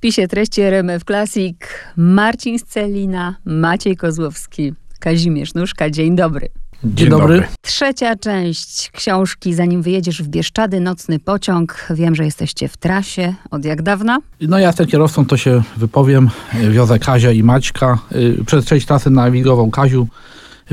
wpisie treści RMF Classic Marcin Scelina, Maciej Kozłowski, Kazimierz Nóżka. Dzień dobry. Dzień, Dzień dobry. dobry. Trzecia część książki, zanim wyjedziesz w Bieszczady, Nocny Pociąg. Wiem, że jesteście w trasie. Od jak dawna? No ja jestem kierowcą, to się wypowiem. Wiozę Kazia i Maćka. Y, przez część trasy nawigował Kaziu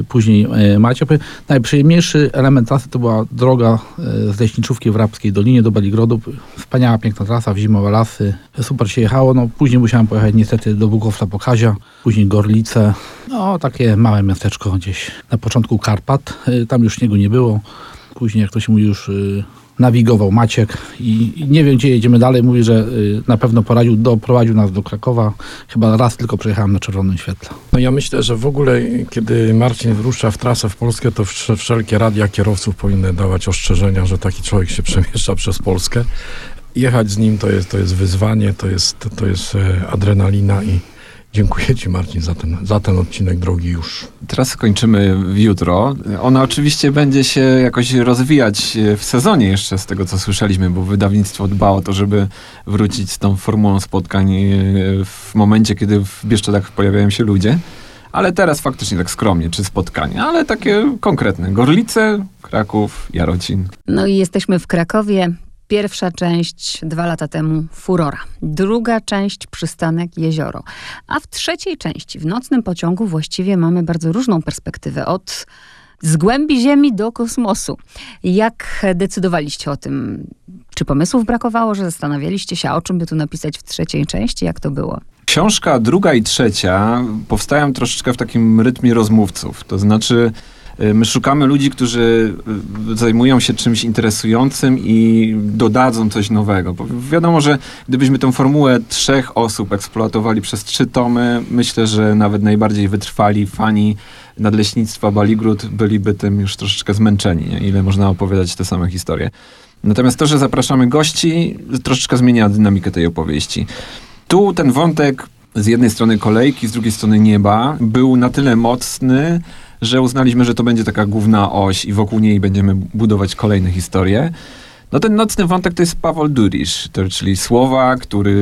później e, macie. Najprzyjemniejszy element trasy to była droga e, z Leśniczówki w Rabskiej Dolinie do Beligrodu. Wspaniała, piękna trasa, w zimowe lasy. Super się jechało. No, później musiałem pojechać niestety do Bugowca Pokazia, później Gorlice. No, takie małe miasteczko gdzieś na początku Karpat. E, tam już śniegu nie było. Później, jak to się mówi, już nawigował Maciek i nie wiem, gdzie jedziemy dalej. Mówi, że y, na pewno poradził, doprowadził nas do Krakowa. Chyba raz tylko przejechałem na czerwonym świetle. No ja myślę, że w ogóle, kiedy Marcin wyrusza w trasę w Polskę, to wszelkie radia kierowców powinny dawać ostrzeżenia, że taki człowiek się przemieszcza przez Polskę. Jechać z nim to jest, to jest wyzwanie, to jest, to jest e, adrenalina i Dziękuję Ci Marcin za ten, za ten odcinek drogi już. Teraz kończymy jutro. Ona oczywiście będzie się jakoś rozwijać w sezonie jeszcze z tego co słyszeliśmy, bo wydawnictwo dba o to, żeby wrócić z tą formułą spotkań e, w momencie, kiedy w Bieszczadach pojawiają się ludzie. Ale teraz faktycznie tak skromnie, czy spotkania, ale takie konkretne. Gorlice, Kraków, Jarocin. No i jesteśmy w Krakowie. Pierwsza część dwa lata temu Furora, druga część Przystanek Jezioro, a w trzeciej części w nocnym pociągu właściwie mamy bardzo różną perspektywę od z głębi Ziemi do kosmosu. Jak decydowaliście o tym? Czy pomysłów brakowało, że zastanawialiście się, o czym by tu napisać w trzeciej części? Jak to było? Książka druga i trzecia powstają troszeczkę w takim rytmie rozmówców. To znaczy, my szukamy ludzi, którzy y, zajmują się czymś interesującym i dodadzą coś nowego. Bo wiadomo, że gdybyśmy tę formułę trzech osób eksploatowali przez trzy tomy, myślę, że nawet najbardziej wytrwali fani nadleśnictwa Baligród byliby tym już troszeczkę zmęczeni, nie? ile można opowiadać te same historie. Natomiast to, że zapraszamy gości, troszeczkę zmienia dynamikę tej opowieści. Tu ten wątek z jednej strony kolejki, z drugiej strony nieba był na tyle mocny, że uznaliśmy, że to będzie taka główna oś i wokół niej będziemy budować kolejne historie. No ten nocny wątek to jest Paweł Durisz, czyli Słowak, który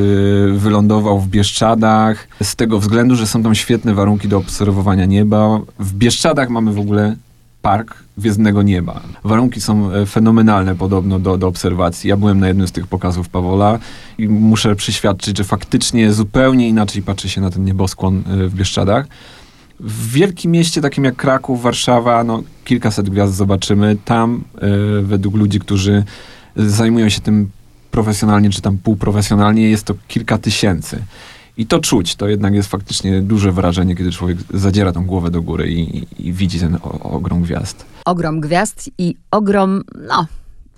wylądował w Bieszczadach z tego względu, że są tam świetne warunki do obserwowania nieba. W Bieszczadach mamy w ogóle park Gwiezdnego Nieba. Warunki są e, fenomenalne podobno do, do obserwacji. Ja byłem na jednym z tych pokazów Pawola i muszę przyświadczyć, że faktycznie zupełnie inaczej patrzy się na ten nieboskłon e, w Bieszczadach. W wielkim mieście takim jak Kraków, Warszawa, no kilkaset gwiazd zobaczymy. Tam y, według ludzi, którzy zajmują się tym profesjonalnie, czy tam półprofesjonalnie, jest to kilka tysięcy. I to czuć, to jednak jest faktycznie duże wrażenie, kiedy człowiek zadziera tą głowę do góry i, i, widzi ten o, ogrom gwiazd. Ogrom gwiazd i ogrom, no,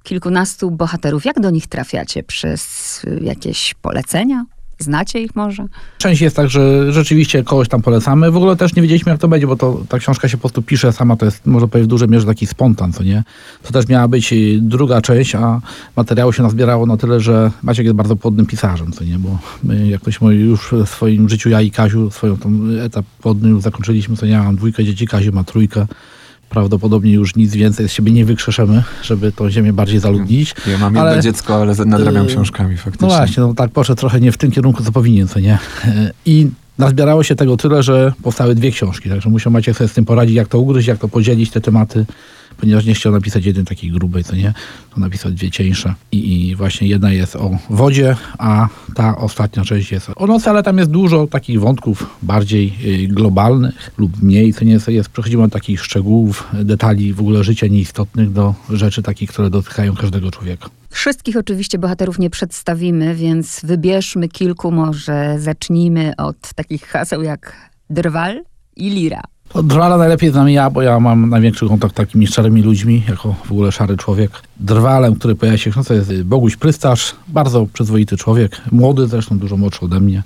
kilkunastu bohaterów. Jak do nich trafiacie? Przez jakieś polecenia? Znacie ich może? Część jest tak, że rzeczywiście kogoś tam polecamy. W ogóle też nie wiedzieliśmy, jak to będzie, bo to, ta książka się po prostu pisze sama, to jest, może powiedzieć, w dużej mierze taki spontan, co nie? To też miała być druga część, a materiału się nazbierało na tyle, że Maciek jest bardzo płodnym pisarzem, co nie? Bo my, jak ktoś mówi, już w swoim życiu, ja i Kaziu, swoją tą etap płodny już zakończyliśmy, co nie? Ja mam dwójkę dzieci, Kaziu ma trójkę prawdopodobnie już nic więcej z siebie nie wykrzeszemy, żeby tą ziemię bardziej zaludnić. Ja mam jedno ale, dziecko, ale nadrabiam yy, książkami faktycznie. No właśnie, no tak poszedł trochę nie w tym kierunku, co powinien, co nie? I nazbierało się tego tyle, że powstały dwie książki, także musiał Maciek sobie z tym poradzić, jak to ugryźć, jak to podzielić, te tematy ponieważ nie chciał napisać jeden takiej grubej, co nie, to napisać dwie cieńsze. I, I, właśnie jedna jest o wodzie, a ta ostatnia część jest o nocy, ale tam jest dużo takich wątków bardziej y, globalnych lub mniej, co nie jest przechodzimy od takich szczegółów, detali w ogóle życia nieistotnych do rzeczy takich, które dotykają każdego człowieka. Wszystkich oczywiście bohaterów nie przedstawimy, więc wybierzmy kilku, może zacznijmy od takich haseł jak Drwal i Lira. To Drwala najlepiej znam ja, bo ja mam największy kontakt z takimi szarymi ludźmi, jako w ogóle szary człowiek. Drwalem, który pojawia się w książce jest Boguś Prystarz, bardzo przyzwoity człowiek, młody zresztą, dużo młodszy ode mnie,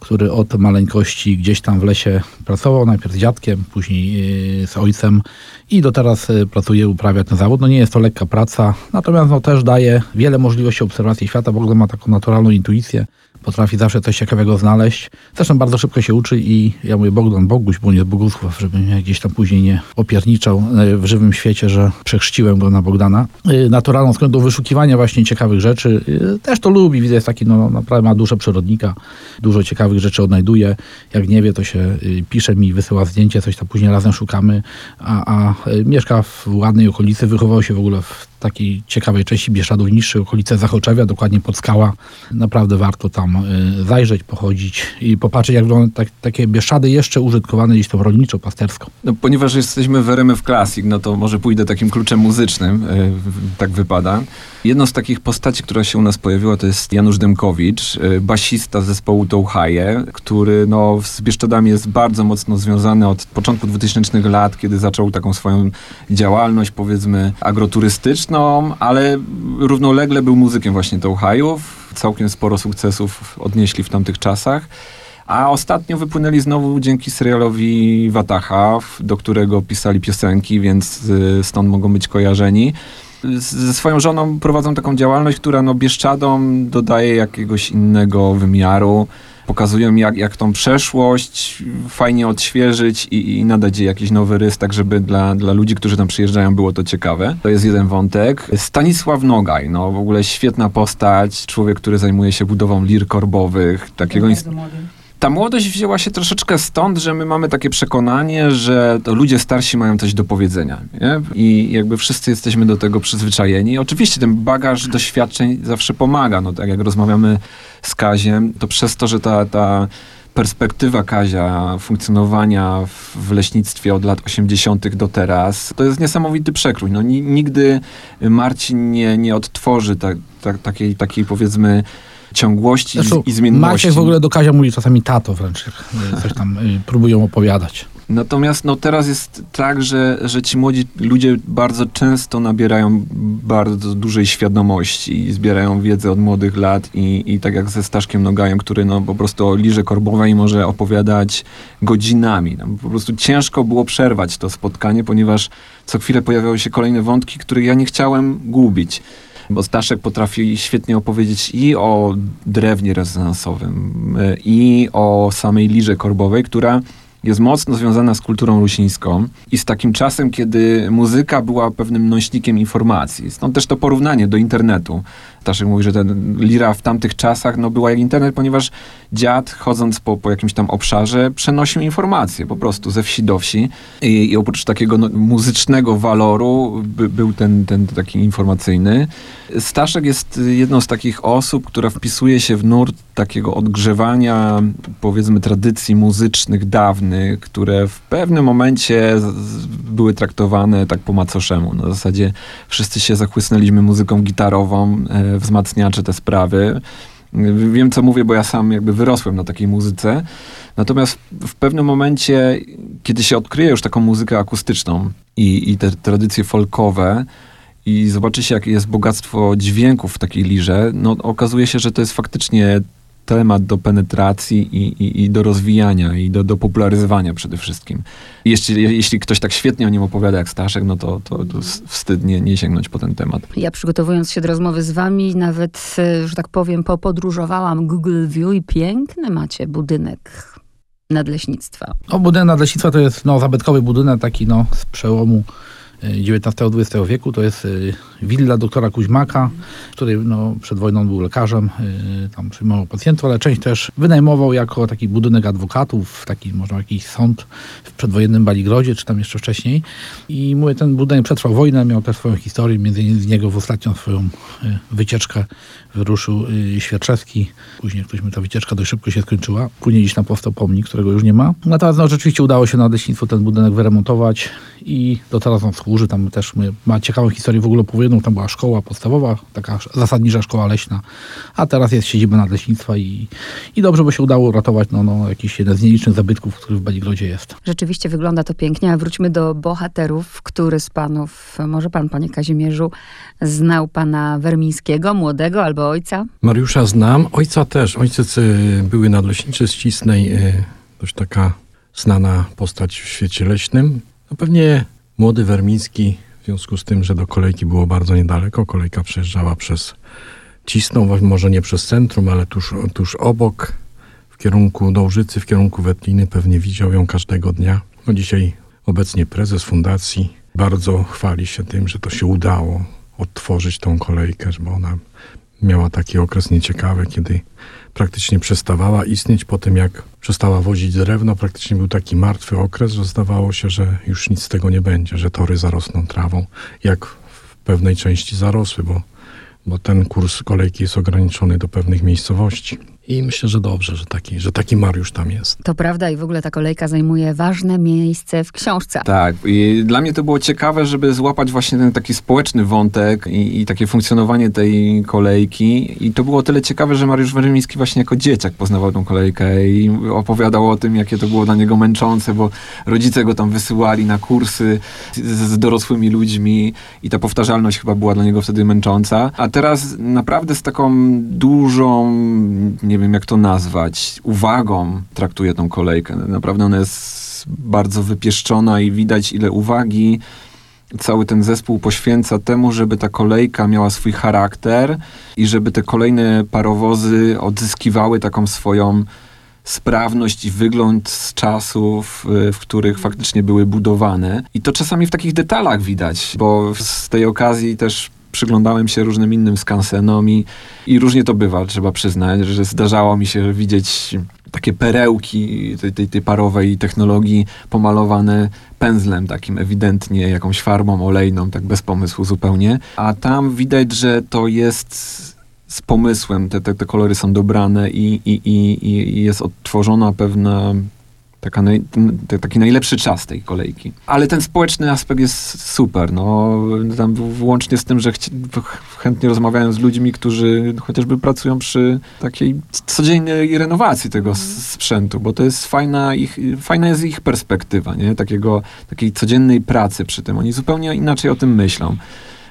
który od maleńkości gdzieś tam w lesie pracował, najpierw z dziadkiem, później yy, z ojcem i do teraz yy, pracuje, uprawia ten zawód. No nie jest to lekka praca, natomiast no, też daje wiele możliwości obserwacji świata, ogóle ma taką naturalną intuicję potrafi zawsze coś ciekawego znaleźć. Zresztą bardzo szybko się uczy i ja mówię Bogdan Boguś, bo nie Bogusław, żeby mnie gdzieś tam później nie opierniczał e, w żywym świecie, że przechrzciłem go na Bogdana. E, Naturalną skłonność do wyszukiwania właśnie ciekawych rzeczy. E, Też to lubi, widzę, jest taki, no naprawdę ma duszę przyrodnika, dużo ciekawych rzeczy odnajduje. Jak nie wie, to się pisze mi, wysyła zdjęcie, coś tam później razem szukamy, a, a mieszka w ładnej okolicy, wychował się w ogóle w takiej ciekawej części Bieszczadów, niższej okolice Zachoczewia, dokładnie pod skała. Naprawdę warto tam y, zajrzeć, pochodzić i popatrzeć, jak wyglądają tak, takie Bieszczady jeszcze użytkowane gdzieś tą rolniczo-pastersko. No, ponieważ jesteśmy w RMF Classic, no to może pójdę takim kluczem muzycznym, w- tak wypada. Jedną z takich postaci, która się u nas pojawiła, to jest Janusz Demkowicz, e, basista zespołu Touhaje, który no, z Bieszczadami jest bardzo mocno związany od początku 2000 lat, kiedy zaczął taką swoją działalność, powiedzmy, agroturystyczną, ale równolegle był muzykiem właśnie Touhajów. Całkiem sporo sukcesów odnieśli w tamtych czasach. A ostatnio wypłynęli znowu dzięki serialowi Wataha, do którego pisali piosenki, więc y, stąd mogą być kojarzeni. Ze swoją żoną prowadzą taką działalność, która no Bieszczadom dodaje jakiegoś innego wymiaru. Pokazują jak, jak tą przeszłość fajnie odświeżyć i, i nadać jej jakiś nowy rys, tak żeby dla, dla ludzi, którzy tam przyjeżdżają było to ciekawe. To jest jeden wątek. Stanisław Nogaj, no w ogóle świetna postać, człowiek, który zajmuje się budową lir korbowych, takiego ins- ta młodość wzięła się troszeczkę stąd, że my mamy takie przekonanie, że ludzie starsi mają coś do powiedzenia. Nie? I jakby wszyscy jesteśmy do tego przyzwyczajeni. Oczywiście ten bagaż doświadczeń zawsze pomaga. No, tak jak rozmawiamy z Kaziem, to przez to, że ta, ta perspektywa Kazia funkcjonowania w, leśnictwie od lat 80. do teraz, to jest niesamowity przekrój. No, ni, nigdy Marcin nie, nie odtworzy ta, ta, takiej, takiej powiedzmy ciągłości Zresztą i zmienności. Maciek w ogóle do Kazia mówi czasami tato wręcz, y, coś tam y, próbują opowiadać. Natomiast no, teraz jest tak, że, że ci młodzi ludzie bardzo często nabierają bardzo dużej świadomości i zbierają wiedzę od młodych lat i, i tak jak ze Staszkiem Nogajem, który no, po prostu o lirze korbowej może opowiadać godzinami. No, po prostu ciężko było przerwać to spotkanie, ponieważ co chwilę pojawiały się kolejne wątki, których ja nie chciałem gubić. Bo Staszek potrafi świetnie opowiedzieć i o drewnie rezonansowym, y, i o samej lirze korbowej, która jest mocno związana z kulturą rusińską i z takim czasem, kiedy muzyka była pewnym nośnikiem informacji. Stąd też to porównanie do internetu. Staszek mówi, że ten lira w tamtych czasach no, była jak internet, ponieważ dziad, chodząc po, po jakimś tam obszarze, przenosił informacje po prostu ze wsi do wsi. I, i oprócz takiego no, muzycznego waloru by, był ten, ten taki informacyjny. Staszek jest jedną z takich osób, która wpisuje się w nurt takiego odgrzewania, powiedzmy, tradycji muzycznych dawnych, które w pewnym momencie były traktowane tak po macoszemu. Na zasadzie wszyscy się zachłysnęliśmy muzyką gitarową, e, wzmacniacze te sprawy. Wiem, co mówię, bo ja sam jakby wyrosłem na takiej muzyce. Natomiast w pewnym momencie, kiedy się odkryje już taką muzykę akustyczną i, i te tradycje folkowe, i zobaczy się, jakie jest bogactwo dźwięków w takiej lirze, no okazuje się, że to jest faktycznie temat do penetracji i, i, i do rozwijania i do, do popularyzowania przede wszystkim. Jeśli, jeśli ktoś tak świetnie o nim opowiada jak Staszek, no to, to, to wstyd nie, nie sięgnąć po ten temat. Ja przygotowując się do rozmowy z wami, nawet, e, że tak powiem, popodróżowałam Google View i piękny macie budynek nadleśnictwa. No, budynek nadleśnictwa to jest no, zabytkowy budynek, taki no, z przełomu XIX-XX wieku. To jest y, willa doktora Kuźmaka, który no, przed wojną był lekarzem, y, tam przyjmował pacjentów, ale część też wynajmował jako taki budynek adwokatów, taki może jakiś sąd w przedwojennym Baligrodzie, czy tam jeszcze wcześniej. I mówię, ten budynek przetrwał wojnę, miał też swoją historię, między innymi z niego w ostatnią swoją y, wycieczkę wyruszył Świerczewski. Później ktoś mi ta wycieczka dość szybko się skończyła. Później gdzieś tam powstał pomnik, którego już nie ma. Natomiast no, rzeczywiście udało się na leśnictwu ten budynek wyremontować i do teraz on służy. Tam też my, ma ciekawą historię w ogóle powojenną. Tam była szkoła podstawowa, taka zasadnicza szkoła leśna, a teraz jest siedziba nadleśnictwa i, i dobrze, bo się udało uratować no, no, jakiś jeden z nielicznych zabytków, który w Baligrodzie jest. Rzeczywiście wygląda to pięknie, a wróćmy do bohaterów. Który z panów, może pan, panie Kazimierzu, znał pana Wermińskiego, młodego albo ojca? Mariusza znam, ojca też. Ojciec y, były nadleśniczy z Cisnej, y, dość taka znana postać w świecie leśnym. No pewnie młody Wermiński, w związku z tym, że do kolejki było bardzo niedaleko, kolejka przejeżdżała przez cisną, może nie przez centrum, ale tuż, tuż obok, w kierunku Dołżycy, w kierunku Wetliny, pewnie widział ją każdego dnia. No dzisiaj obecnie prezes fundacji bardzo chwali się tym, że to się udało odtworzyć tą kolejkę, bo ona miała taki okres nieciekawy, kiedy praktycznie przestawała istnieć po tym, jak przestała wozić drewno. Praktycznie był taki martwy okres, że zdawało się, że już nic z tego nie będzie, że tory zarosną trawą, jak w pewnej części zarosły, bo, bo ten kurs kolejki jest ograniczony do pewnych miejscowości. I myślę, że dobrze, że taki, że taki Mariusz tam jest. To prawda i w ogóle ta kolejka zajmuje ważne miejsce w książce. Tak, i dla mnie to było ciekawe, żeby złapać właśnie ten taki społeczny wątek i, i takie funkcjonowanie tej kolejki. I to było tyle ciekawe, że Mariusz Werymiński właśnie jako dzieciak poznawał tą kolejkę i opowiadał o tym, jakie to było dla niego męczące, bo rodzice go tam wysyłali na kursy z, z dorosłymi ludźmi i ta powtarzalność chyba była dla niego wtedy męcząca. A teraz naprawdę z taką dużą, nie wiem jak to nazwać, uwagą traktuje tą kolejkę. Naprawdę ona jest bardzo wypieszczona i widać ile uwagi cały ten zespół poświęca temu, żeby ta kolejka miała swój charakter i żeby te kolejne parowozy odzyskiwały taką swoją sprawność i wygląd z czasów, y, w których faktycznie były budowane. I to czasami w takich detalach widać, bo z tej okazji też przyglądałem się różnym innym skansenom i, i różnie to bywa, trzeba przyznać, że zdarzało mi się widzieć takie perełki tej, tej, tej parowej technologii pomalowane pędzlem takim ewidentnie, jakąś farbą olejną, tak bez pomysłu zupełnie. A tam widać, że to jest z pomysłem, te, te, te kolory są dobrane i, i, i, i jest odtworzona pewna taka naj, taki najlepszy czas tej kolejki. Ale ten społeczny aspekt jest super, no, tam włącznie z tym, że chci, chętnie rozmawiałem z ludźmi, którzy chociażby pracują przy takiej codziennej renowacji tego sprzętu, bo to jest fajna ich, fajna jest ich perspektywa, nie? Takiego, takiej codziennej pracy przy tym. Oni zupełnie inaczej o tym myślą.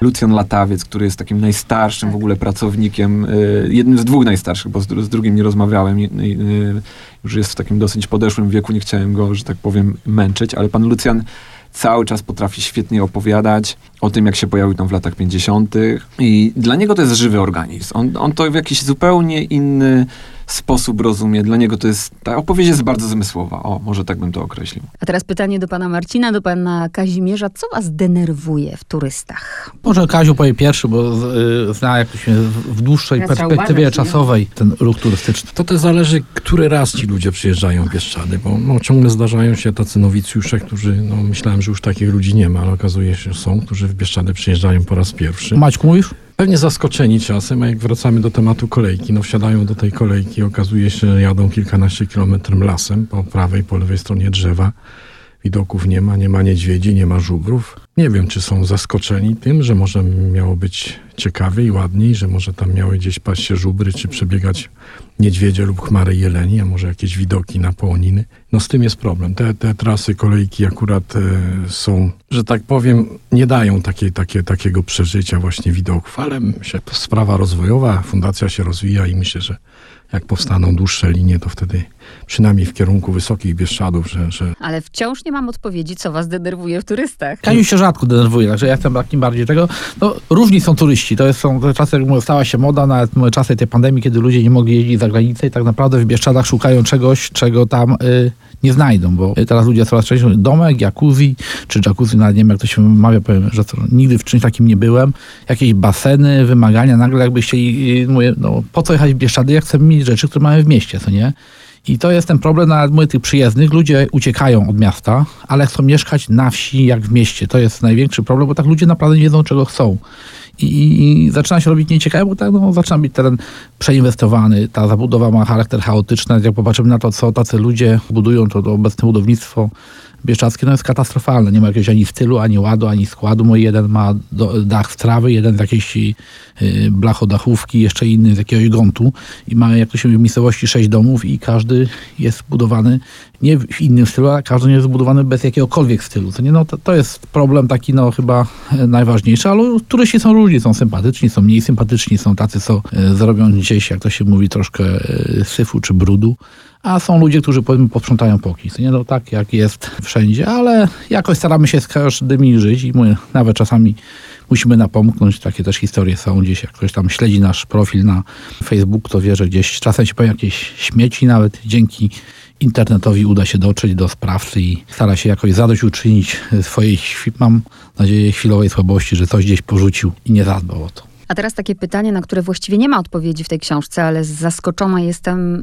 Lucjan Latawiec, który jest takim najstarszym w ogóle pracownikiem, y, jednym z dwóch najstarszych, bo z drugim nie rozmawiałem, y, y, już jest w takim dosyć podeszłym wieku, nie chciałem go, że tak powiem, męczyć, ale pan Lucjan cały czas potrafi świetnie opowiadać o tym, jak się pojawił tam w latach 50. I dla niego to jest żywy organizm. On, on to w jakiś zupełnie inny sposób rozumie. Dla niego to jest, ta opowieść jest bardzo zmysłowa. O, może tak bym to określił. A teraz pytanie do pana Marcina, do pana Kazimierza. Co was denerwuje w turystach? Może Kaziu powie pierwszy, bo y, zna jakoś w dłuższej Ja trzeba perspektywie uważać, nie? czasowej ten ruch turystyczny. To też zależy, który raz ci ludzie przyjeżdżają w Bieszczady, bo no, ciągle zdarzają się tacy nowicjusze, którzy, no myślałem, że już takich ludzi nie ma, ale okazuje się, że są, którzy w Bieszczady przyjeżdżają po raz pierwszy. Maćku mówisz? Pewnie zaskoczeni czasem, a jak wracamy do tematu kolejki, no wsiadają do tej kolejki, okazuje się, że jadą kilkanaście kilometrów lasem, po prawej, po lewej stronie drzewa. Widoków nie ma, nie ma niedźwiedzi, nie ma żubrów. Nie wiem, czy są zaskoczeni tym, że może miało być ciekawiej, ładniej, że może tam miały gdzieś paść się żubry, czy przebiegać niedźwiedzie lub chmary jeleni, a może jakieś widoki na połoniny. No z tym jest problem. Te, te trasy kolejki akurat e, są, że tak powiem, nie dają takiej, takie, takiego przeżycia właśnie widoków, ale sprawa rozwojowa, fundacja się rozwija i myślę, że jak powstaną dłuższe linie, to wtedy przynajmniej w kierunku Wysokich Bieszczadów, że, że Ale wciąż nie mam odpowiedzi, co was denerwuje w turystach. Kaziu się rzadko denerwuje, także ja jestem takim bardziej tego. No, różni są turyści. To jest, są te czasy, jak mówię, stała się moda, nawet mówię, czasy tej pandemii, kiedy ludzie nie mogli jeździć za granicę i tak naprawdę w Bieszczadach szukają czegoś, czego tam y, nie znajdą, bo teraz ludzie coraz częściej domek, jacuzzi, czy jacuzzi, nawet nie wiem jak to się powiem, że to, nigdy w czymś takim nie byłem. Jakieś baseny, wymagania, nagle jakby chcieli, y, mówię, no po co jechać w Bieszczady, jak chcemy mieć rzeczy, które mamy w mieście, co nie? I to jest ten problem nawet tych przyjezdnych. Ludzie uciekają od miasta, ale chcą mieszkać na wsi jak w mieście. To jest największy problem, bo tak ludzie naprawdę nie wiedzą, czego chcą. I, i, i zaczyna się robić nieciekawe, bo tak, no, zaczyna być teren przeinwestowany. Ta zabudowa ma charakter chaotyczny. Jak popatrzymy na to, co tacy ludzie budują, to, to obecne budownictwo bieszczackie no jest katastrofalne. Nie ma jakiegoś ani stylu, ani ładu, ani składu. Mój jeden ma do, dach z trawy, jeden z jakiejś y, blachodachówki, jeszcze inny z jakiegoś gruntu. I mamy, jak to się w miejscowości sześć domów i każdy jest budowany nie w innym stylu, a każdy jest zbudowany bez jakiegokolwiek stylu. To, nie, no, to, to jest problem taki no, chyba e, najważniejszy, ale turyści są różni, są sympatyczni, są mniej sympatyczni, są tacy, co e, zrobią gdzieś, jak to się mówi, troszkę e, syfu czy brudu. A są ludzie, którzy powiedzmy posprzątają. To Nie no tak jak jest wszędzie, ale jakoś staramy się z każdymi żyć i mówię, nawet czasami musimy napomknąć. Takie też historie są gdzieś, jak ktoś tam śledzi nasz profil na Facebook, to wie, że gdzieś czasem się pojawią jakieś śmieci, nawet dzięki internetowi uda się dotrzeć do sprawcy i stara się jakoś zadośćuczynić swojej, chwi- mam nadzieję, chwilowej słabości, że coś gdzieś porzucił i nie zadbał o to. A teraz takie pytanie, na które właściwie nie ma odpowiedzi w tej książce, ale zaskoczona jestem,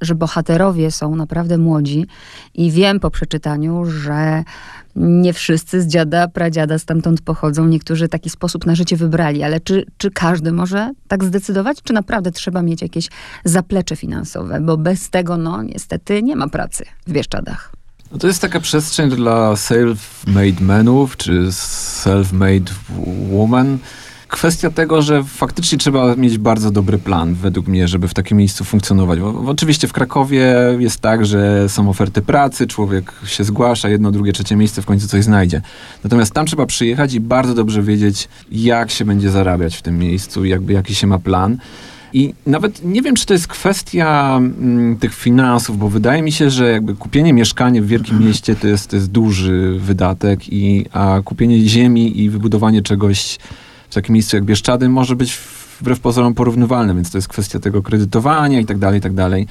że bohaterowie są naprawdę młodzi i wiem po przeczytaniu, że nie wszyscy z dziada, pradziada stamtąd pochodzą. Niektórzy taki sposób na życie wybrali, ale czy, czy każdy może tak zdecydować? Czy naprawdę trzeba mieć jakieś zaplecze finansowe? Bo bez tego, no niestety, nie ma pracy w Bieszczadach. No to jest taka przestrzeń dla self-made menów, czy self-made woman. Kwestia tego, że faktycznie trzeba mieć bardzo dobry plan, według mnie, żeby w takim miejscu funkcjonować. Bo, bo oczywiście w Krakowie jest tak, że są oferty pracy, człowiek się zgłasza, jedno, drugie, trzecie miejsce, w końcu coś znajdzie. Natomiast tam trzeba przyjechać i bardzo dobrze wiedzieć, jak się będzie zarabiać w tym miejscu, jakby jaki się ma plan. I nawet nie wiem, czy to jest kwestia mm, tych finansów, bo wydaje mi się, że jakby kupienie mieszkania w wielkim mieście to jest, to jest duży wydatek, i, a kupienie ziemi i wybudowanie czegoś w takim miejscu jak Bieszczady może być wbrew pozorom porównywalne, więc to jest kwestia tego kredytowania i tak dalej, i tak dalej.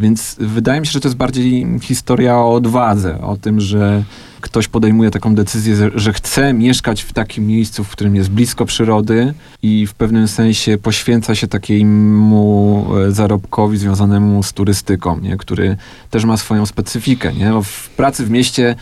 Więc wydaje mi się, że to jest bardziej historia o odwadze, o tym, że ktoś podejmuje taką decyzję, że- chce mieszkać w takim miejscu, w którym jest blisko przyrody i w pewnym sensie poświęca się takiemu e, zarobkowi związanemu z turystyką, nie? który też ma swoją specyfikę. Nie? Bo w pracy w mieście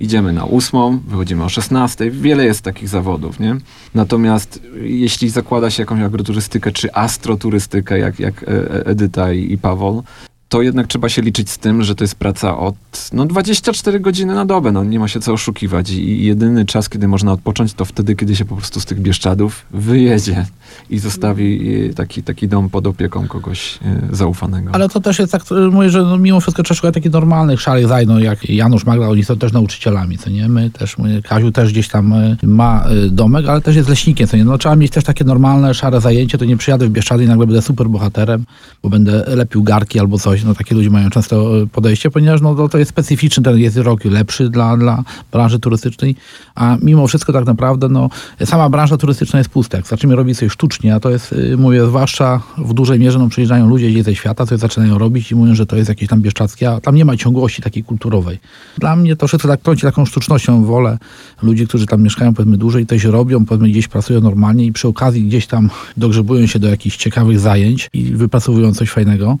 idziemy na ósmą, wychodzimy o 16. Wiele jest takich zawodów, nie? Natomiast jeśli zakłada się jakąś agroturystykę czy astroturystykę, jak, jak e, e, Edyta i, i Pawol, to jednak trzeba się liczyć z tym, że to jest praca od no, 24 godziny na dobę. No, nie ma się co oszukiwać. I, jedyny czas, kiedy można odpocząć, to wtedy, kiedy się po prostu z tych Bieszczadów wyjedzie i zostawi e, taki, taki dom pod opieką kogoś e, zaufanego. Ale to też jest tak, e, mówię, że no, mimo wszystko trzeba szukać takich normalnych, szarych zaj, no jak Janusz Magda, oni są też nauczycielami, co nie? My też, my, Kaziu też gdzieś tam ma domek, ale też jest leśnikiem, co nie? No trzeba mieć też takie normalne, szare zajęcie, to nie przyjadę w Bieszczady i nagle będę super bohaterem, bo będę lepił garki albo coś, no takie ludzie mają często e, podejście, ponieważ no to, to jest specyficzny, ten jest rok lepszy dla, dla branży turystycznej, a mimo wszystko tak naprawdę, no sama branża turystyczna jest pusta, jak zaczniemy robić coś sztucznie, a to jest, y, mówię, zwłaszcza w dużej mierze, no przyjeżdżają ludzie gdzieś ze świata, coś zaczynają robić i mówią, że to jest jakieś tam bieszczackie, a tam nie ma ciągłości takiej kulturowej. Dla mnie to wszystko tak trąci taką sztucznością wolę ludzi, którzy tam mieszkają powiedzmy dłużej, coś robią, powiedzmy gdzieś pracują normalnie i przy okazji gdzieś tam dogrzebują się do jakichś ciekawych zajęć i wypracowują coś fajnego.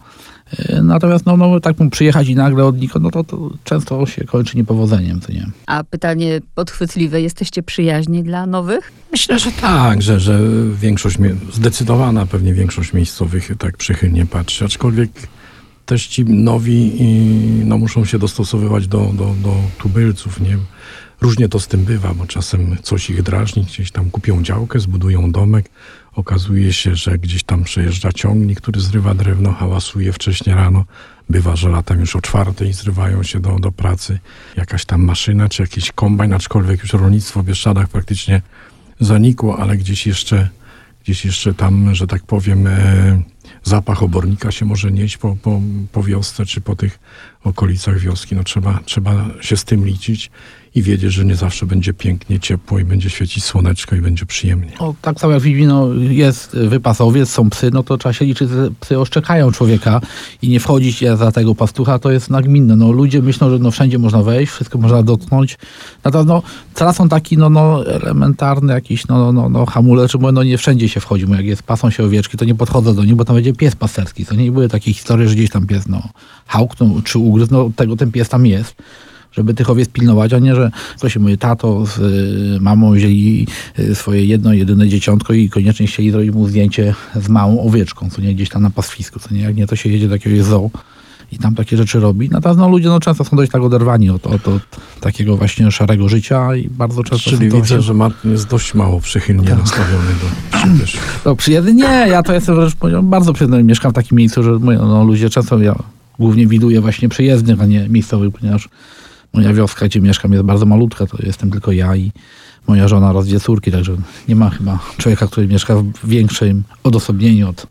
Y, Natomiast no, no tak mu przyjechać i nagle od nikogo, no to, to często się kończy niepowodzeniem, to nie. A pytanie podchwytliwe, jesteście przyjaźni dla nowych? Myślę, że tak, że, że większość, zdecydowana pewnie większość miejscowych tak przychylnie patrzy, aczkolwiek też ci nowi i, no, muszą się dostosowywać do, do, do tubylców, nie? Różnie to z tym bywa, bo czasem coś ich drażni, gdzieś tam kupią działkę, zbudują domek, okazuje się, że gdzieś tam przejeżdża ciągnik, który zrywa drewno, hałasuje wcześnie rano. Bywa, że latem już o czwartej zrywają się do, do pracy. Jakaś tam maszyna, czy jakiś kombajn, aczkolwiek już rolnictwo w Bieszczadach praktycznie zanikło, ale gdzieś jeszcze, gdzieś jeszcze tam, że tak powiem, e, zapach obornika się może nieść po, po, po wiosce, czy po tych okolicach wioski. No trzeba, trzeba się z tym liczyć i wiedzieć, że nie zawsze będzie pięknie, ciepło i będzie świecić słoneczko i będzie przyjemnie. No, tak samo jak w Wilno jest wypasowiec, są psy, no to trzeba się liczyć, że psy oszczekają człowieka i nie wchodzić za tego pastucha, to jest nagminne. No, ludzie myślą, że no, wszędzie można wejść, wszystko można dotknąć. Natomiast no, tracą taki no, no, elementarny jakiś no, no, no, hamulec, że no, nie wszędzie się wchodzi. Bo jak jest pasą się owieczki, to nie podchodzą do nich, bo tam będzie pies pasterski. To nie były takie historie, że gdzieś tam pies no, hałknął czy ugryzł, no tego ten pies tam jest żeby tych owiec pilnować, a nie, że ktoś mówi, tato z y, mamą wzięli y, swoje jedno, jedyne dzieciątko i koniecznie chcieli zrobić mu zdjęcie z małą owieczką, co nie, gdzieś tam na pastwisku, co nie, jak nie, to się jedzie do jakiegoś zoo i tam takie rzeczy robi. Natomiast no, ludzie no, często są dość tak oderwani od, od, od takiego właśnie szarego życia i bardzo często Czyli widzę, właśnie- że Martin jest dość mało przychylnie Tak. nastawiony do przybyszów. No przyjemny? Nie, ja to jestem wręcz bardzo przyjemny. Mieszkam w takim miejscu, że no, ludzie często, ja głównie widuję właśnie przyjezdnych, a nie miejscowych, ponieważ moja wioska, gdzie mieszkam, jest bardzo malutka, to jestem tylko ja i moja żona oraz dwie córki, także nie ma chyba człowieka, który mieszka w większym odosobnieniu od,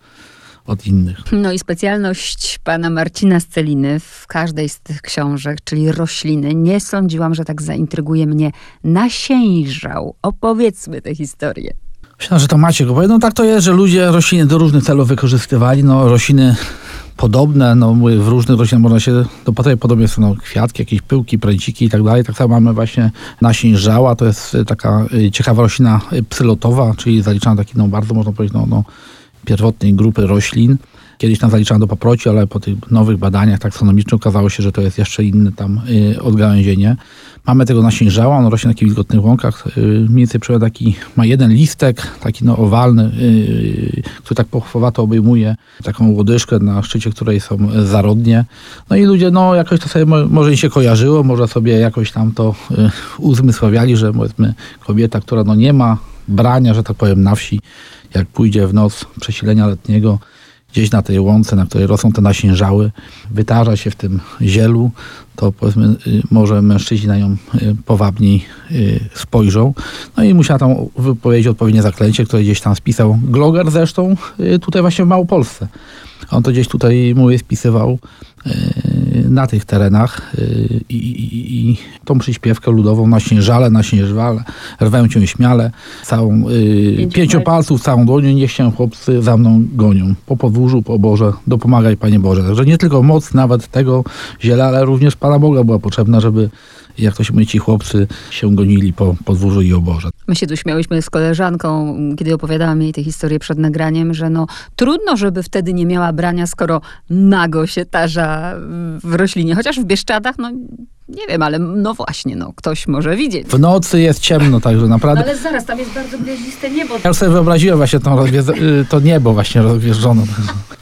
od innych. No i specjalność pana Marcina Sceliny w każdej z tych książek, czyli rośliny. Nie sądziłam, że tak zaintryguje mnie nasiężał. Opowiedzmy tę historię. Myślę, że to Maciek opowie. No tak to jest, że ludzie rośliny do różnych celów wykorzystywali. No rośliny podobne, no w różnych roślinach można się dopatrywać, podobnie są no, kwiatki, jakieś pyłki, pręciki i tak dalej. Tak samo mamy właśnie nasień żała, to jest y, taka y, ciekawa roślina y, psylotowa, czyli zaliczana taki, no bardzo można powiedzieć, no, no pierwotnej grupy roślin. Kiedyś tam zaliczano do paproci, ale po tych nowych badaniach taksonomicznych okazało się, że to jest jeszcze inne tam y, odgałęzienie. Mamy tego nasiężała, on rośnie na takich wilgotnych łąkach. Y, mniej więcej taki, ma jeden listek, taki no owalny, y, który tak pochwowato obejmuje taką łodyżkę, na szczycie której są zarodnie. No i ludzie, no jakoś to sobie mo- może im się kojarzyło, może sobie jakoś tam to uzmysławiali, że powiedzmy kobieta, która no nie ma brania, że tak powiem, na wsi, jak pójdzie w noc przesilenia letniego, gdzieś na tej łące, na której rosną te nasiężały, wytarza się w tym zielu, to powiedzmy y, może mężczyźni na nią y, powabniej y, spojrzą. No i musiała tam wypowiedzieć odpowiednie zaklęcie, które gdzieś tam spisał Gloger zresztą tutaj właśnie w Małopolsce. On to gdzieś tutaj mówię spisywał na tych terenach y, i, i, i tą przyśpiewkę ludową na śnieżale, na śnieżwale, rwę cię śmiale, całą y, pięciopalców, całą dłonią, niech się chłopcy za mną gonią. Po podwórzu, po oborze, dopomagaj Panie Boże. Także nie tylko moc nawet tego ziela, ale również Pana Boga była potrzebna, żeby jak to się mówi, ci chłopcy się gonili po podwórzu i oborze. My się tu śmiałyśmy z koleżanką, kiedy opowiadałam jej tę historię przed nagraniem, że no trudno, żeby wtedy nie miała brania, skoro nago się tarza w roślinie. Chociaż w Bieszczadach, no nie wiem, ale no właśnie, no ktoś może widzieć. W nocy jest ciemno, także No naprawdę. ale zaraz, tam jest bardzo gwiaździste niebo. Ja sobie wyobraziłem właśnie tą y, to niebo właśnie rozwieżone.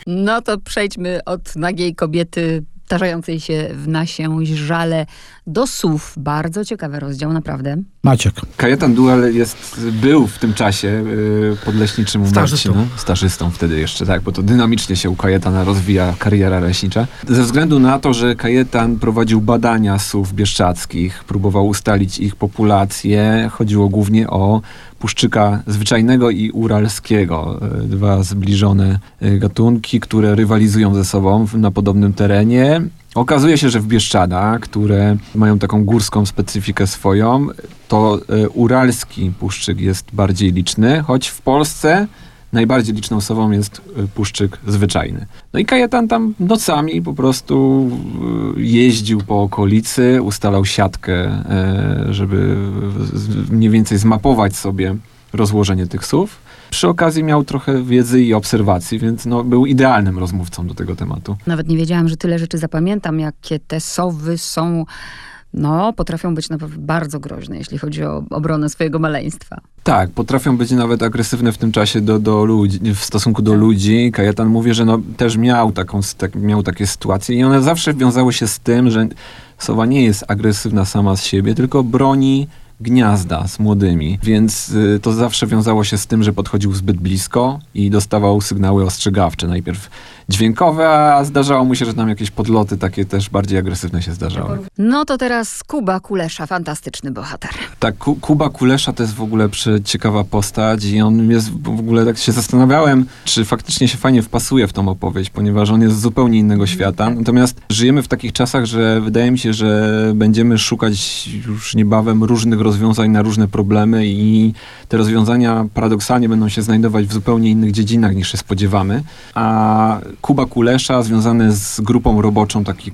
No to przejdźmy od nagiej kobiety tarzającej się w nasię żale do słów. Bardzo ciekawy rozdział, naprawdę. Maciek. Kajetan Duel jest, był w tym czasie y, podleśniczym u Stażystą. Marcina. Stażystą wtedy jeszcze, tak, bo to dynamicznie się u Kajetana rozwija kariera leśnicza. Ze względu na to, że Kajetan prowadził badania słów bieszczadzkich, próbował ustalić ich populację, chodziło głównie o puszczyka zwyczajnego i uralskiego. Y, Dwa zbliżone y, gatunki, które rywalizują ze sobą na podobnym terenie. Okazuje się, że w Bieszczadach, które mają taką górską specyfikę swoją, to y, uralski puszczyk jest bardziej liczny, choć w Polsce najbardziej liczną osobą jest y, puszczyk zwyczajny. No i Kajetan tam nocami po prostu y, jeździł po okolicy, ustalał siatkę, żeby mniej więcej zmapować sobie rozłożenie tych słów. Przy okazji miał trochę wiedzy i obserwacji, więc no, był idealnym rozmówcą do tego tematu. Nawet nie wiedziałam, że tyle rzeczy zapamiętam, jakie te sowy są, no, potrafią być naprawdę bardzo groźne, jeśli chodzi o obronę swojego maleństwa. Tak, potrafią być nawet agresywne w tym czasie do, do ludzi, w stosunku do ludzi. Kajetan mówi, że no, też miał, taką, tak, miał takie sytuacje i one zawsze wiązały się z tym, że sowa nie jest agresywna sama z siebie, tylko broni gniazda z młodymi, więc y, to zawsze wiązało się z tym, że podchodził zbyt blisko i dostawał sygnały ostrzegawcze. Najpierw dźwiękowe, a zdarzało mu się, że tam jakieś podloty takie też bardziej agresywne się zdarzały. No to teraz Kuba Kulesza, fantastyczny bohater. Tak, Ku- Kuba Kulesza to jest w ogóle ciekawa postać i on jest w ogóle, tak się zastanawiałem, czy faktycznie się fajnie wpasuje w tą opowieść, ponieważ on jest z zupełnie innego świata. Natomiast żyjemy w takich czasach, że wydaje mi się, że będziemy szukać już niebawem różnych rozwiązań na różne problemy i te rozwiązania paradoksalnie będą się znajdować w zupełnie innych dziedzinach niż się spodziewamy. A Kuba Kulesza związany z grupą roboczą, taki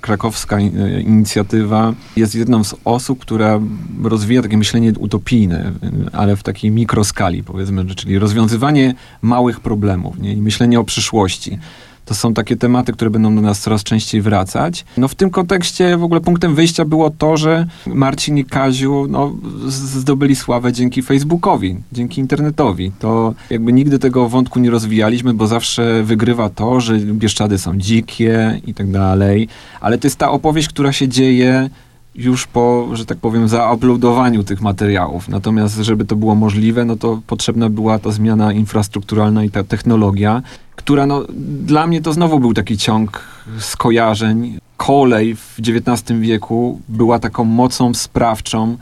krakowska e, inicjatywa, jest jedną z osób, która rozwija takie myślenie utopijne, ale w takiej mikroskali powiedzmy, czyli rozwiązywanie małych problemów nie? i myślenie o przyszłości. To są takie tematy, które będą do nas coraz częściej wracać. No w tym kontekście w ogóle punktem wyjścia było to, że Marcin i Kaziu no, zdobyli sławę dzięki Facebookowi, dzięki internetowi. To jakby nigdy tego wątku nie rozwijaliśmy, bo zawsze wygrywa to, że Bieszczady są dzikie i tak dalej. Ale to jest ta opowieść, która się dzieje już po, że tak powiem, zauploadowaniu tych materiałów. Natomiast, żeby to było możliwe, no to potrzebna była ta zmiana infrastrukturalna i ta technologia, która no, dla mnie to znowu był taki ciąg skojarzeń. Kolej w XIX wieku była taką mocą sprawczą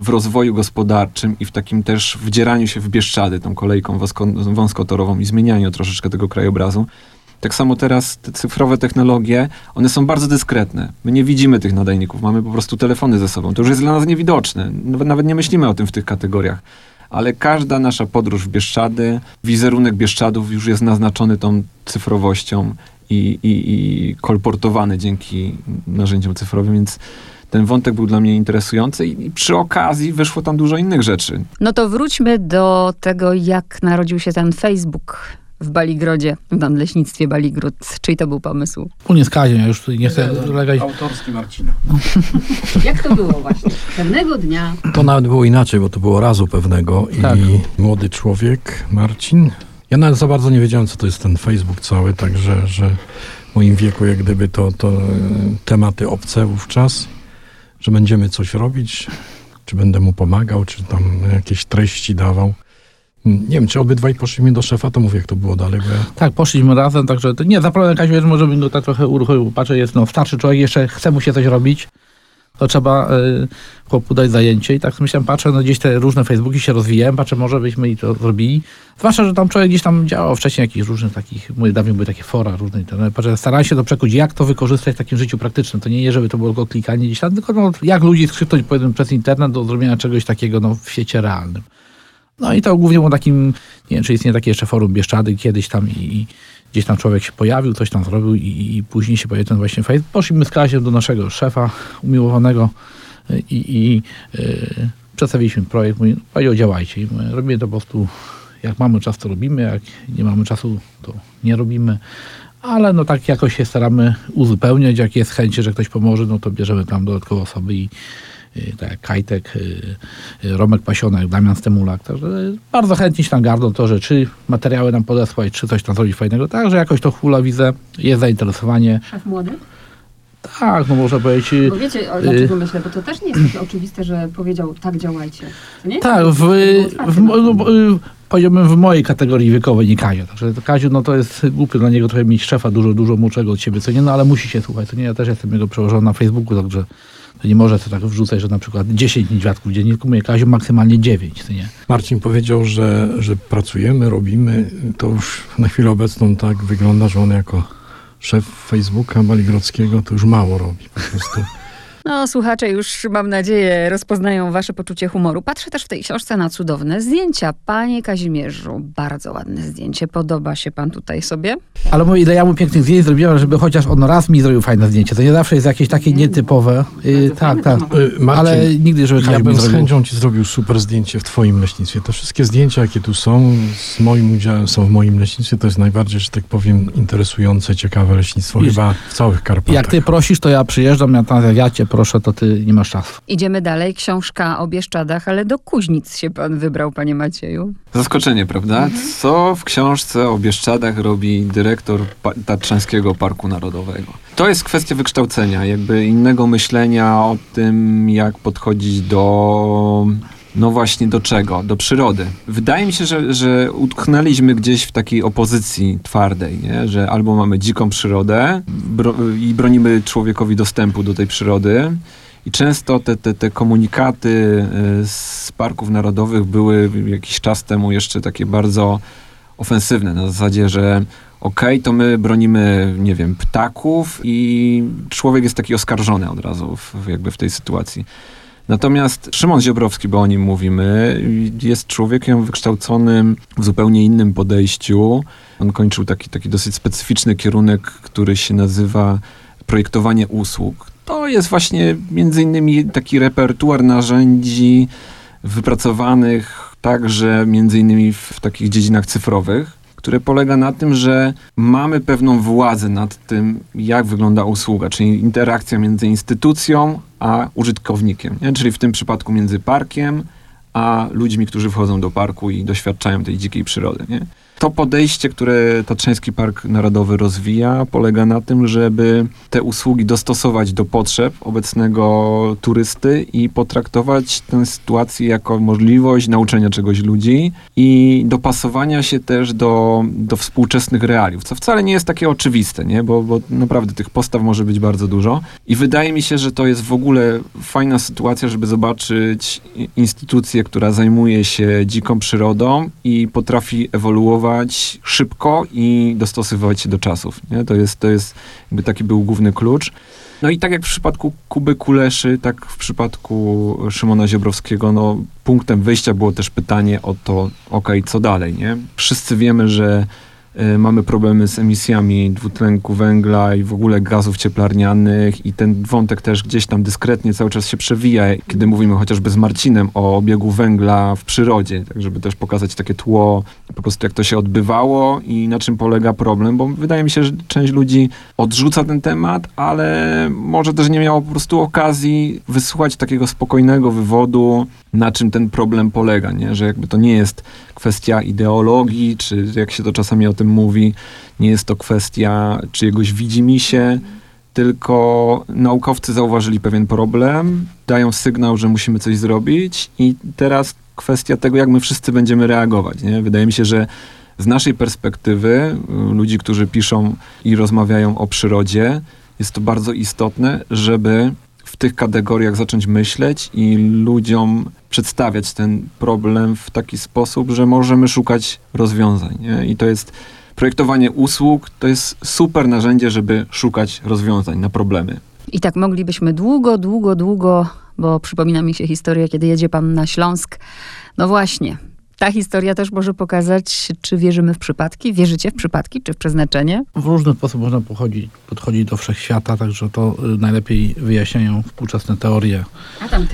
w rozwoju gospodarczym i w takim też wdzieraniu się w Bieszczady, tą kolejką wąsko- wąskotorową i zmienianiu troszeczkę tego krajobrazu. Tak samo teraz te cyfrowe technologie, one są bardzo dyskretne. My nie widzimy tych nadajników, mamy po prostu telefony ze sobą. To już jest dla nas niewidoczne. Nawet, nie myślimy o tym w tych kategoriach. ale każda nasza podróż w Bieszczady, wizerunek Bieszczadów już jest naznaczony tą cyfrowością i, i, i kolportowany dzięki narzędziom cyfrowym, więc ten wątek był dla mnie interesujący i przy okazji wyszło tam dużo innych rzeczy. No to wróćmy do tego, jak narodził się ten Facebook w Baligrodzie, w Nadleśnictwie Baligród. Czyj to był pomysł? Wspólnie z Kaziem, ja już tutaj nie chcę legać. Autorski Marcina. Jak to było właśnie? Pewnego dnia To nawet było inaczej, bo to było razu pewnego Tak. i młody człowiek, Marcin. Ja nawet za bardzo nie wiedziałem, co to jest ten Facebook cały, także że w moim wieku jak gdyby to, to e, tematy obce wówczas, że będziemy coś robić, czy będę mu pomagał, czy tam jakieś treści dawał. Mm, Nie wiem, czy obydwaj poszliśmy do szefa, to mówię, jak to było dalej, ja Tak, poszliśmy razem, także to nie, zapewne Kaziu, że może bym tak trochę uruchomił, patrzę, jest no, starszy człowiek, jeszcze chce mu się coś robić, to trzeba y, chłopu dać zajęcie i tak myślałem, patrzę, no gdzieś te różne Facebooki się rozwijają, patrzę, może byśmy i to zrobili. Zwłaszcza, że tam człowiek gdzieś tam działał wcześniej jakichś różnych takich, moje dawniej były takie fora różne, internet. patrzę, starałem się to przekuć, jak to wykorzystać w takim życiu praktycznym. To nie jest, żeby to było tylko klikanie gdzieś tam, tylko no, jak ludzi skrzyknąć powiedzmy przez internet do zrobienia czegoś takiego no, w świecie realnym. No i to głównie było takim, nie wiem, czy istnieje takie jeszcze forum Bieszczady kiedyś tam i, i gdzieś tam człowiek się pojawił, coś tam zrobił i, i później się pojawił ten właśnie Facebook. Poszliśmy z Kaziem do naszego szefa umiłowanego i, i y, przedstawiliśmy projekt. Mówi, powiedział, działajcie. Robimy to po prostu, jak mamy czas, to robimy, jak nie mamy czasu, to nie robimy. Ale no tak jakoś się staramy uzupełniać, jak jest chęć, że ktoś pomoże, no to bierzemy tam dodatkowe osoby i tak jak Kajtek, y, y, Romek Pasionek, Damian Stemulak, także bardzo chętnie się tam gardą to, że czy materiały nam podesłać, czy coś tam zrobić fajnego, także jakoś to hula widzę, jest zainteresowanie. szef młody? Tak, no można powiedzieć, y, Bo wiecie, o, dlaczego myślę, bo to też nie jest takie oczywiste, że powiedział tak działajcie. Tak, w, w, no, y, powiedziałbym w mojej kategorii wiekowej, nie Kazio, także Kaziu, no to jest głupio dla niego trochę mieć szefa dużo, dużo młodszego od siebie, co nie, no ale musi się słuchać, co nie, ja też jestem jego przełożony na Facebooku, także to nie może sobie tak wrzucać, że na przykład 10 niedźwiadków dziennie, tylko mówię, Kaziu maksymalnie 9, co nie. Marcin powiedział, że, że pracujemy, robimy. To już na chwilę obecną tak wygląda, że on jako szef Facebooka Baligrodzkiego to już mało robi po prostu. No, słuchacze już, mam nadzieję, rozpoznają wasze poczucie humoru. Patrzę też w tej książce na cudowne zdjęcia. Panie Kazimierzu, bardzo ładne zdjęcie. Podoba się pan tutaj sobie? Ale mówię, ile ja mu pięknych zdjęć zrobiłem, żeby chociaż on raz mi zrobił fajne zdjęcie. To nie zawsze jest jakieś takie nietypowe. Y, tak, tak. Y, Marcin, Ale nigdy, żeby ja bym z zrobił. chęcią ci zrobił super zdjęcie w twoim leśnictwie. Te wszystkie zdjęcia, jakie tu są, z moim udziałem są w moim leśnictwie. To jest najbardziej, że tak powiem, interesujące, ciekawe leśnictwo Wiesz, chyba w całych Karpatach. Jak ty prosisz, to ja przyjeżdżam, ja, tam, ja cię proszę, to ty nie masz czasu. Idziemy dalej. Książka o Bieszczadach, ale do Kuźnic się pan wybrał, panie Macieju. Zaskoczenie, prawda? Co w książce o Bieszczadach robi dyrektor pa- Tatrzańskiego Parku Narodowego? To jest kwestia wykształcenia, jakby innego myślenia o tym, jak podchodzić do... No właśnie do czego? Do przyrody. Wydaje mi się, że, że utknęliśmy gdzieś w takiej opozycji twardej, nie? że albo mamy dziką przyrodę bro i bronimy człowiekowi dostępu do tej przyrody, i często te, te, te komunikaty y, z parków narodowych były jakiś czas temu jeszcze takie bardzo ofensywne, na zasadzie, że okej, to my bronimy, nie wiem, ptaków i człowiek jest taki oskarżony od razu w jakby w tej sytuacji. Natomiast Szymon Ziobrowski, bo o nim mówimy, jest człowiekiem wykształconym w zupełnie innym podejściu. On kończył taki, taki dosyć specyficzny kierunek, który się nazywa projektowanie usług. To jest właśnie między innymi taki repertuar narzędzi wypracowanych także między innymi w, w takich dziedzinach cyfrowych, które polega na tym, że mamy pewną władzę nad tym, jak wygląda usługa, czyli interakcja między instytucją a użytkownikiem, nie? czyli w tym przypadku między parkiem a ludźmi, którzy wchodzą do parku i doświadczają tej dzikiej przyrody. Nie? To podejście, które Tatrzański Park Narodowy rozwija, polega na tym, żeby te usługi dostosować do potrzeb obecnego turysty i potraktować tę sytuację jako możliwość nauczenia czegoś ludzi i dopasowania się też do, do współczesnych realiów, co wcale nie jest takie oczywiste, nie? Bo, bo naprawdę tych postaw może być bardzo dużo. I wydaje mi się, że to jest w ogóle fajna sytuacja, żeby zobaczyć instytucję, która zajmuje się dziką przyrodą i potrafi ewoluować reagować szybko i dostosowywać się do czasów. Nie? To, jest, to jest jakby taki był główny klucz. No i tak jak w przypadku Kuby Kuleszy, tak w przypadku Szymona Ziobrowskiego, no punktem wyjścia było też pytanie o to, okej, co dalej, nie? Wszyscy wiemy, że mamy problemy z emisjami dwutlenku węgla i w ogóle gazów cieplarnianych i ten wątek też gdzieś tam dyskretnie cały czas się przewija, kiedy mówimy chociażby z Marcinem o obiegu węgla w przyrodzie, tak żeby też pokazać takie tło, po prostu jak to się odbywało i na czym polega problem, bo wydaje mi się, że część ludzi odrzuca ten temat, ale może też nie miało po prostu okazji wysłuchać takiego spokojnego wywodu, na czym ten problem polega, nie? że jakby to nie jest kwestia ideologii, czy jak się to czasami o tym mówi, nie jest to kwestia czyjegoś widzimisię, tylko naukowcy zauważyli pewien problem, dają sygnał, że musimy coś zrobić i teraz kwestia tego, jak my wszyscy będziemy reagować. Nie? Wydaje mi się, że z naszej perspektywy, y, ludzi, którzy piszą i rozmawiają o przyrodzie, jest to bardzo istotne, żeby w tych kategoriach zacząć myśleć i ludziom przedstawiać ten problem w taki sposób, że możemy szukać rozwiązań. Nie? I to jest projektowanie usług, to jest super narzędzie, żeby szukać rozwiązań na problemy. I tak moglibyśmy długo, długo, długo, bo przypomina mi się historia, kiedy jedzie pan na Śląsk. No właśnie, ta historia też może pokazać, czy wierzymy w przypadki, wierzycie w przypadki, czy w przeznaczenie? W różny sposób można podchodzić, podchodzić do wszechświata, także to y, najlepiej wyjaśniają współczesne teorie A tam y,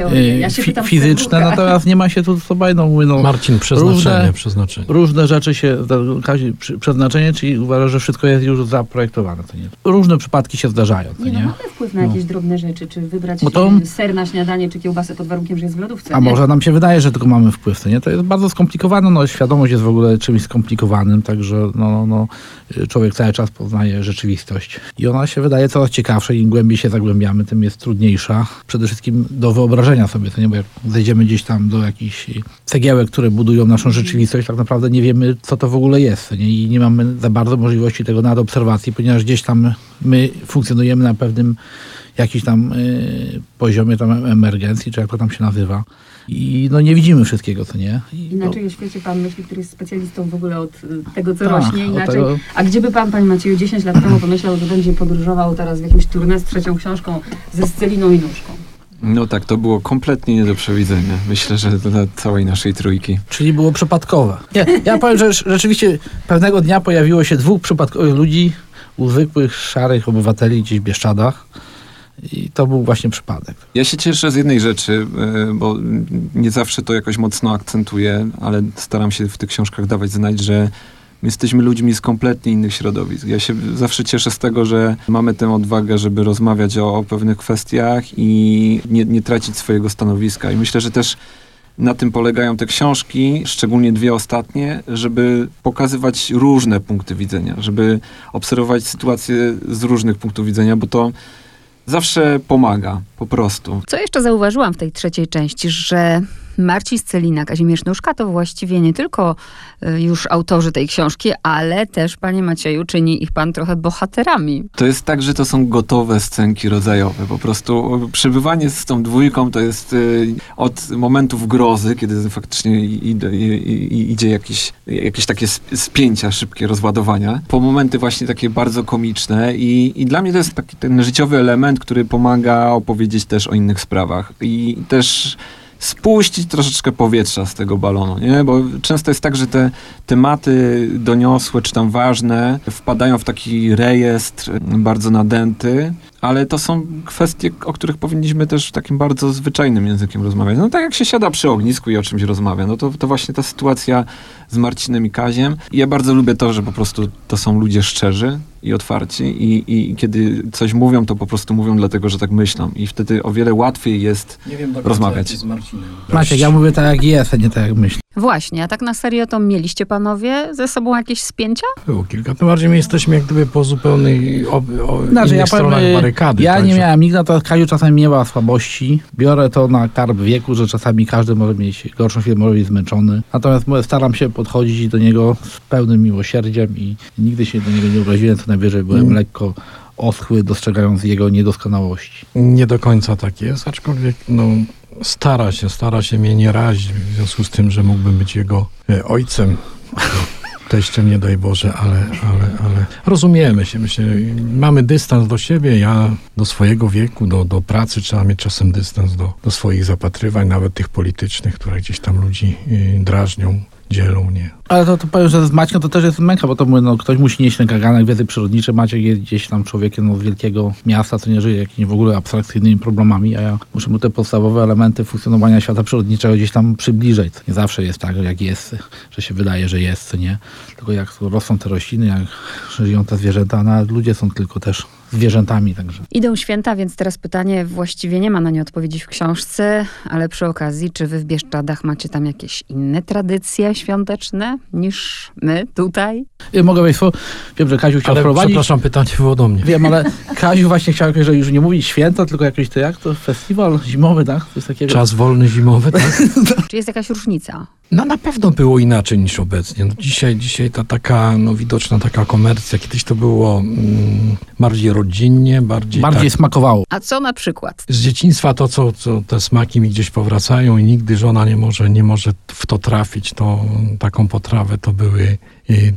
fi- fizyczne, natomiast nie ma się tu co bajną. Mówię, no, Marcin, przeznaczenie, różne- przeznaczenie. różne rzeczy się, Kazi, przeznaczenie, czyli uważa, że wszystko jest już zaprojektowane. To nie. Różne przypadki się zdarzają. To Nie, no nie? mamy wpływ na No. jakieś drobne rzeczy, czy wybrać Bo to- ser na śniadanie, czy kiełbasę pod warunkiem, że jest w lodówce. A nie? może nam się wydaje, że tylko mamy wpływ, to nie? To jest bardzo skomplikowane, no świadomość jest w ogóle czymś skomplikowanym, także no, no, no, człowiek cały czas poznaje rzeczywistość. I ona się wydaje coraz ciekawsza, im głębiej się zagłębiamy, tym jest trudniejsza. Przede wszystkim do wyobrażenia sobie, to nie? Bo jak zejdziemy gdzieś tam do jakichś cegiełek, które budują naszą rzeczywistość, tak naprawdę nie wiemy, co to w ogóle jest, nie? I nie mamy za bardzo możliwości tego nadobserwacji, ponieważ gdzieś tam my funkcjonujemy na pewnym jakiś tam y, poziomie tam emergencji, czy jak to tam się nazywa. I no nie widzimy wszystkiego, co nie? I, no, Inaczej o świecie pan myśli, który jest specjalistą w ogóle od y, tego, co Tak, rośnie, inaczej. tego- A gdzie by pan, panie Macieju, 10 lat temu pomyślał, że będzie podróżował teraz w jakimś tournée z trzecią książką ze Sceliną i nóżką? No tak, to było kompletnie nie do przewidzenia. Myślę, że dla całej naszej trójki. Czyli było przypadkowe. Nie, ja powiem, że rz- rzeczywiście pewnego dnia pojawiło się dwóch przypadkowych ludzi u zwykłych, szarych obywateli gdzieś w Bieszczadach. I to był właśnie przypadek. Ja się cieszę z jednej rzeczy, e, bo nie zawsze to jakoś mocno akcentuję, ale staram się w tych książkach dawać znać, że my jesteśmy ludźmi z kompletnie innych środowisk. Ja się zawsze cieszę z tego, że mamy tę odwagę, żeby rozmawiać o, o pewnych kwestiach i nie, nie tracić swojego stanowiska. I myślę, że też na tym polegają te książki, szczególnie dwie ostatnie, żeby pokazywać różne punkty widzenia, żeby obserwować sytuacje z różnych punktów widzenia, bo to zawsze pomaga, po prostu. Co jeszcze zauważyłam w tej trzeciej części, że Marcin Scelina, Kazimierz Nóżka to właściwie nie tylko y, już autorzy tej książki, ale też, panie Macieju, czyni ich pan trochę bohaterami. To jest tak, że to są gotowe scenki rodzajowe. Po prostu przebywanie z tą dwójką to jest y, od momentów grozy, kiedy faktycznie idzie, jakieś, jakieś takie sp- spięcia, szybkie rozładowania, po momenty właśnie takie bardzo komiczne i, i dla mnie to jest taki ten życiowy element, który pomaga opowiedzieć też o innych sprawach i też spuścić troszeczkę powietrza z tego balonu, nie? Bo często jest tak, że te tematy doniosłe czy tam ważne wpadają w taki rejestr bardzo nadęty, ale to są kwestie, o których powinniśmy też takim bardzo zwyczajnym językiem rozmawiać. No tak jak się siada przy ognisku i o czymś rozmawia, no to, to właśnie ta sytuacja z Marcinem i Kaziem. I ja bardzo lubię to, że po prostu to są ludzie szczerzy i otwarci i, i, kiedy coś mówią, to po prostu mówią dlatego, że tak myślą. I wtedy o wiele łatwiej jest Nie wiem do Rozmawiać. z Marcinem. Maciek, ja mówię tak jak jest, a nie tak jak myślę. Właśnie, a tak na serio to mieliście panowie ze sobą jakieś spięcia? Było kilka. Tym bardziej my jesteśmy jak gdyby po zupełnej o, o Znaczy, innych ja stronach powiem, barykady. ja nie także- miałem nigdy, to Kaziu czasami miała słabości. Biorę to na karb wieku, że czasami każdy może mieć gorszą chwilę, może być zmęczony. Natomiast mówię, staram się podchodzić do niego z pełnym miłosierdziem i nigdy się do niego nie obraziłem, co najwyżej byłem Mm. lekko oschły, dostrzegając jego niedoskonałości. Nie do końca tak jest, aczkolwiek no, stara się, stara się mnie nie razić w związku z tym, że mógłbym być jego e, ojcem. teściem, nie daj Boże, ale, ale, ale rozumiemy się. Myślę, mamy dystans do siebie, ja do swojego wieku, do, do pracy trzeba mieć czasem dystans do, do swoich zapatrywań, nawet tych politycznych, które gdzieś tam ludzi y, drażnią, dzielą. Ale to, to powiem, że z Maćkiem to też jest męka, bo to mówię, no, ktoś musi nieść ten kaganek wiedzy przyrodniczej. Maciek jest gdzieś tam człowiekiem no, z wielkiego miasta, co nie żyje jakimiś w ogóle abstrakcyjnymi problemami, a ja muszę mu te podstawowe elementy funkcjonowania świata przyrodniczego gdzieś tam przybliżyć. Nie zawsze jest tak, jak jest, że się wydaje, że jest, nie. Tylko jak rosną te rośliny, jak żyją te zwierzęta, no, ludzie są tylko też zwierzętami, także. Idą święta, więc teraz pytanie właściwie nie ma na nie odpowiedzi w książce, ale przy okazji, czy wy w Bieszczadach macie tam jakieś inne tradycje świąteczne niż my tutaj? Ja mogę Państwu, wiem, że Kaziu chciał Ale wprowadzić. przepraszam, pytanie było do mnie. Wiem, ale Kaziu właśnie chciał, że już nie mówić święto, tylko jakiś to jak to festiwal zimowy, tak? Coś takiego. Czas wolny zimowy, tak? Czy jest jakaś różnica? No na pewno było inaczej niż obecnie. No, dzisiaj, dzisiaj ta taka no, widoczna taka komercja. Kiedyś to było mm, bardziej rodzinnie, bardziej, Bardziej tak, smakowało. A co na przykład? z dzieciństwa to, co, co te smaki mi gdzieś powracają i nigdy żona nie może, nie może w to trafić. To taką potrawę to były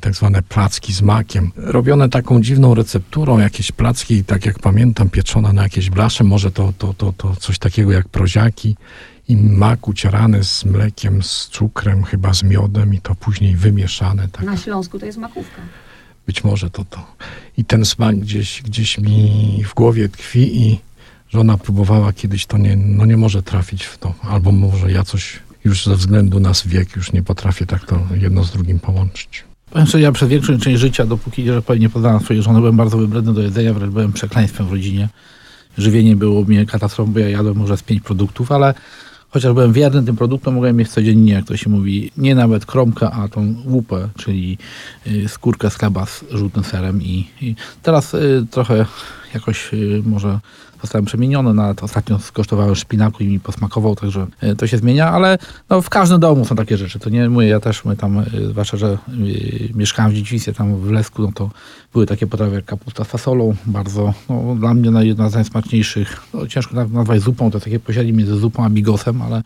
tak zwane placki z makiem. Robione taką dziwną recepturą, jakieś placki, tak jak pamiętam, pieczone na jakieś blasze, może to, to, to, to coś takiego jak proziaki i mak ucierany z mlekiem, z cukrem, chyba z miodem i to później wymieszane. Tak. Na Śląsku to jest makówka. Być może to to. I ten smak gdzieś, gdzieś mi w głowie tkwi i żona próbowała kiedyś, to nie, no nie może trafić w to. Albo może ja coś już ze względu na wiek już nie potrafię tak to jedno z drugim połączyć. Powiem szczerze, ja przez większą część życia, dopóki że powiem, nie poznałem swojej żony, byłem bardzo wybredny do jedzenia, wręcz byłem przekleństwem w rodzinie. Żywienie było mnie katastrofą, bo ja jadłem może z pięć produktów, ale chociaż byłem wierny tym produktom, mogłem mieć codziennie, jak to się mówi, nie nawet kromkę, a tą łupę, czyli y, skórkę z chleba z żółtym serem. I, i teraz y, trochę jakoś y, może zostałem przemieniony, nawet ostatnio skosztowałem szpinaku i mi posmakował, także y, to się zmienia, ale no, w każdym domu są takie rzeczy. To nie mówię, ja też my tam, y, zwłaszcza, że y, mieszkałem w dzieciństwie tam w Lesku, no to były takie potrawy jak kapusta z fasolą, bardzo, no, dla mnie no, jedna z najsmaczniejszych. No, ciężko nazwać zupą, to takie pośrednie między zupą a bigosem, ale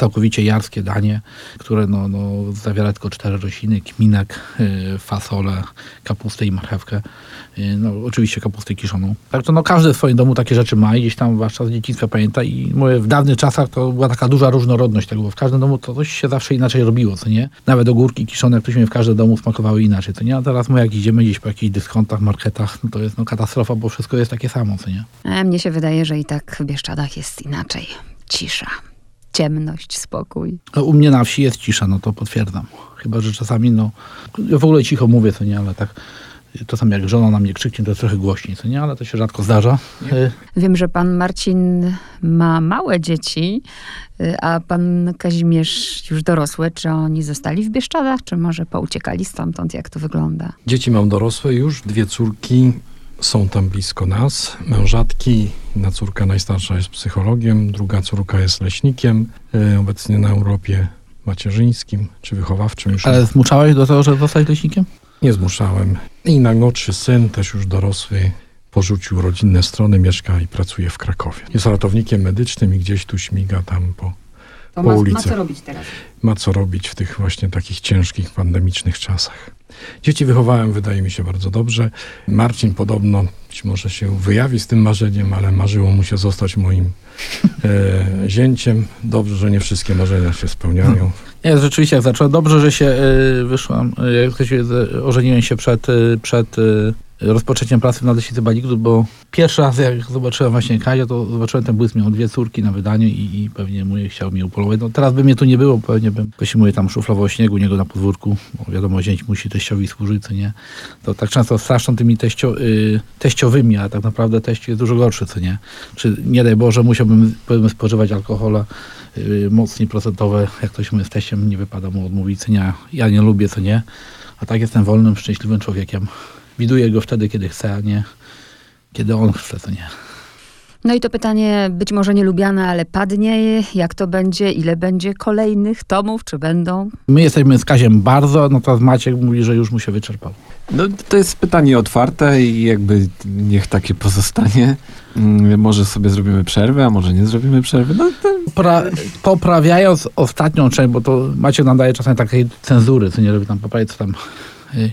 całkowicie jarskie danie, które no, no, zawiera tylko cztery rośliny, kminek, y, fasolę, kapustę i marchewkę. Y, no, oczywiście kapustę kiszoną. Tak to no, każdy w swoim domu takie rzeczy ma i gdzieś tam zwłaszcza z dzieciństwa pamięta i mówię, w dawnych czasach to była taka duża różnorodność tego, bo w każdym domu to coś się zawsze inaczej robiło, co nie? Nawet ogórki kiszone, jak ktoś w każdym domu smakowały inaczej, co nie? A teraz my jak idziemy gdzieś po jakichś dyskontach, marketach, no to jest no, katastrofa, bo wszystko jest takie samo, co nie? E, mnie się wydaje, że i tak w Bieszczadach jest inaczej. Cisza, ciemność, spokój. No, u mnie na wsi jest cisza, no to potwierdzam. Chyba, że czasami, no, ja w ogóle cicho mówię, co nie, ale tak czasami jak żona na mnie krzyknie, to jest trochę głośniej, co nie, ale to się rzadko zdarza. Wiem, że pan Marcin ma małe dzieci, y, a pan Kazimierz już dorosły. Czy oni zostali w Bieszczadach, czy może pouciekali stamtąd? Jak to wygląda? Dzieci mam dorosłe już, dwie córki są tam blisko nas, mężatki. Jedna córka najstarsza jest psychologiem, druga córka jest leśnikiem, y, obecnie na Europie macierzyńskim czy wychowawczym już. Ale zmuszałeś do tego, żeby zostać leśnikiem? Nie zmuszałem. I najmłodszy syn, też już dorosły, porzucił rodzinne strony, mieszka i pracuje w Krakowie. Jest ratownikiem medycznym i gdzieś tu śmiga tam po, To Po ma- ma ulicy. co robić teraz? ma co robić w tych właśnie takich ciężkich, pandemicznych czasach. Dzieci wychowałem, wydaje mi się, bardzo dobrze. Marcin podobno być może się wyjawi z tym marzeniem, ale marzyło mu się zostać moim e, zięciem. Dobrze, że nie wszystkie marzenia się spełniają. Nie, rzeczywiście, jak zacząłem. Dobrze, że się y, wyszłam, y, jak to się, ożeniłem się przed, y, przed y, rozpoczęciem pracy w Nadleśnicy Baliku, bo pierwszy raz jak zobaczyłem właśnie Kazia, to zobaczyłem ten błysk, miał dwie córki na wydaniu i, i pewnie mój chciał mnie upolować. No teraz by mnie tu nie było, pewnie bym, mówi, tam szuflował śniegu niego na podwórku, bo wiadomo, zięć musi teściowi służyć, co nie. To tak często straszą tymi teścio, y, teściowymi, a tak naprawdę teść jest dużo gorszy, co nie. Czy nie daj Boże, musiałbym powiedzmy, spożywać alkohola, y, mocniej procentowe, jak ktoś mówi z teściem, nie wypada mu odmówić, co nie. Ja nie lubię, co nie. A tak jestem wolnym, szczęśliwym człowiekiem. Widuję go wtedy, kiedy chce, a nie kiedy on chce, co nie. No i to pytanie być może nielubiane, ale padnie. Jak to będzie? Ile będzie kolejnych tomów? Czy będą? My jesteśmy z Kaziem bardzo, no to Maciek mówi, że już mu się wyczerpał. No, to jest pytanie otwarte i jakby niech takie pozostanie. Mm, Może sobie zrobimy przerwę, a może nie zrobimy przerwy. No, to Pra, poprawiając ostatnią część, bo to Maciek nam daje czasami takiej cenzury, co nie robi tam poprawić, co tam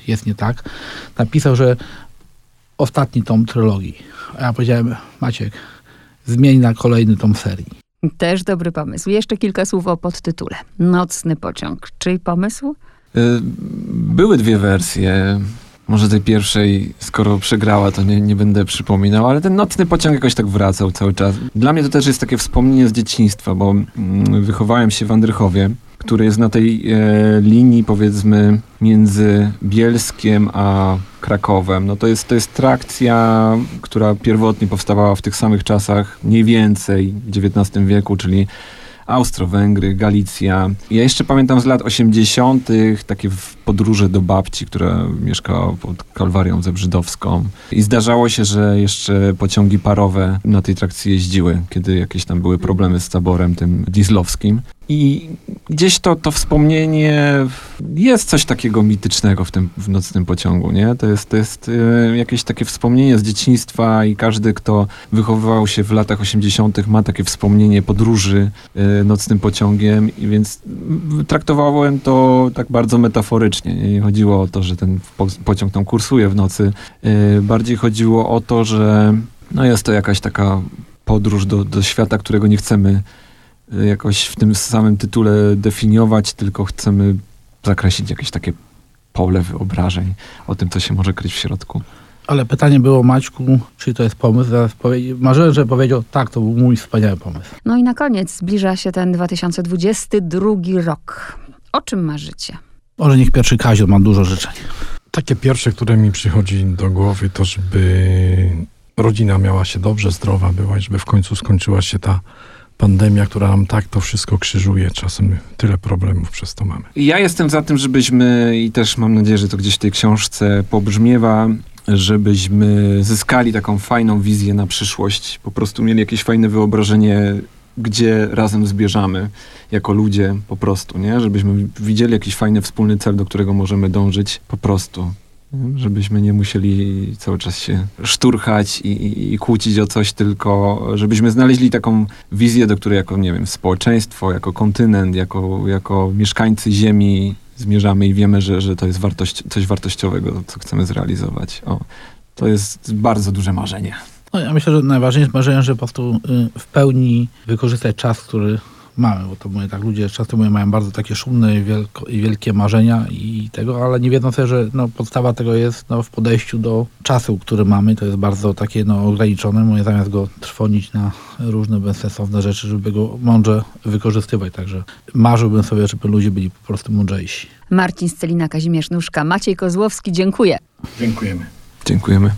jest nie tak. Napisał, że ostatni tom trylogii. A ja powiedziałem, Maciek, zmień na kolejny tom serii. Też dobry pomysł. Jeszcze kilka słów o podtytule. Nocny pociąg. Czyj pomysł? Y, Były dwie wersje. Może tej pierwszej, skoro przegrała, to nie, nie będę przypominał, ale ten nocny pociąg jakoś tak wracał cały czas. Dla mnie to też jest takie wspomnienie z dzieciństwa, bo mm, wychowałem się w Andrychowie, który jest na tej e, linii, powiedzmy, między Bielskiem a Krakowem. No to jest, to jest trakcja, która pierwotnie powstawała w tych samych czasach, mniej więcej w XIX wieku, czyli Austro-Węgry, Galicja. Ja jeszcze pamiętam z lat 80. takie w- podróże do babci, która mieszkała pod Kalwarią Zebrzydowską. I zdarzało się, że jeszcze pociągi parowe na tej trakcji jeździły, kiedy jakieś tam były problemy z taborem tym dieslowskim. I gdzieś to, to wspomnienie, jest coś takiego mitycznego w tym w nocnym pociągu, nie? To jest, to jest e, jakieś takie wspomnienie z dzieciństwa i każdy, kto wychowywał się w latach 80., ma takie wspomnienie podróży e, nocnym pociągiem, i więc traktowałem to tak bardzo metaforycznie. Nie, nie chodziło o to, że ten po, pociąg tam kursuje w nocy. E, bardziej chodziło o to, że no jest to jakaś taka podróż do, do świata, którego nie chcemy e, jakoś w tym samym tytule definiować, tylko chcemy zakreślić jakieś takie pole wyobrażeń o tym, co się może kryć w środku. Ale pytanie było, Maćku, czy to jest pomysł? Zaraz powie... Marzyłem, że powiedział, tak, to był mój wspaniały pomysł. No i na koniec zbliża się ten 2022 rok. O czym marzycie? Może niech pierwszy Kazio ma dużo życzeń. Takie pierwsze, które mi przychodzi do głowy, to żeby rodzina miała się dobrze, zdrowa była i żeby w końcu skończyła się ta pandemia, która nam tak to wszystko krzyżuje. Czasem tyle problemów przez to mamy. Ja jestem za tym, żebyśmy, i też mam nadzieję, że to gdzieś w tej książce pobrzmiewa, żebyśmy zyskali taką fajną wizję na przyszłość, po prostu mieli jakieś fajne wyobrażenie, gdzie razem zbierzamy jako ludzie po prostu, nie? Żebyśmy widzieli jakiś fajny wspólny cel, do którego możemy dążyć po prostu. Żebyśmy nie musieli cały czas się szturchać i, i, i kłócić o coś, tylko żebyśmy znaleźli taką wizję, do której jako, nie wiem, społeczeństwo, jako kontynent, jako, jako mieszkańcy Ziemi zmierzamy i wiemy, że, że to jest wartość, coś wartościowego, co chcemy zrealizować. O, to jest bardzo duże marzenie. No, ja myślę, że najważniejsze jest marzenie, że po prostu y, w pełni wykorzystać czas, który mamy, bo to mówię tak, ludzie często mówią, mają bardzo takie szumne i, wielko, i wielkie marzenia i tego, ale nie wiedzą sobie, że no, podstawa tego jest no, w podejściu do czasu, który mamy, to jest bardzo takie no, ograniczone, mówię, zamiast go trwonić na różne bezsensowne rzeczy, żeby go mądrze wykorzystywać, także marzyłbym sobie, żeby ludzie byli po prostu mądrzejsi. Marcin Scelina, Kazimierz Nóżka, Maciej Kozłowski, dziękuję. Dziękujemy. Dziękujemy.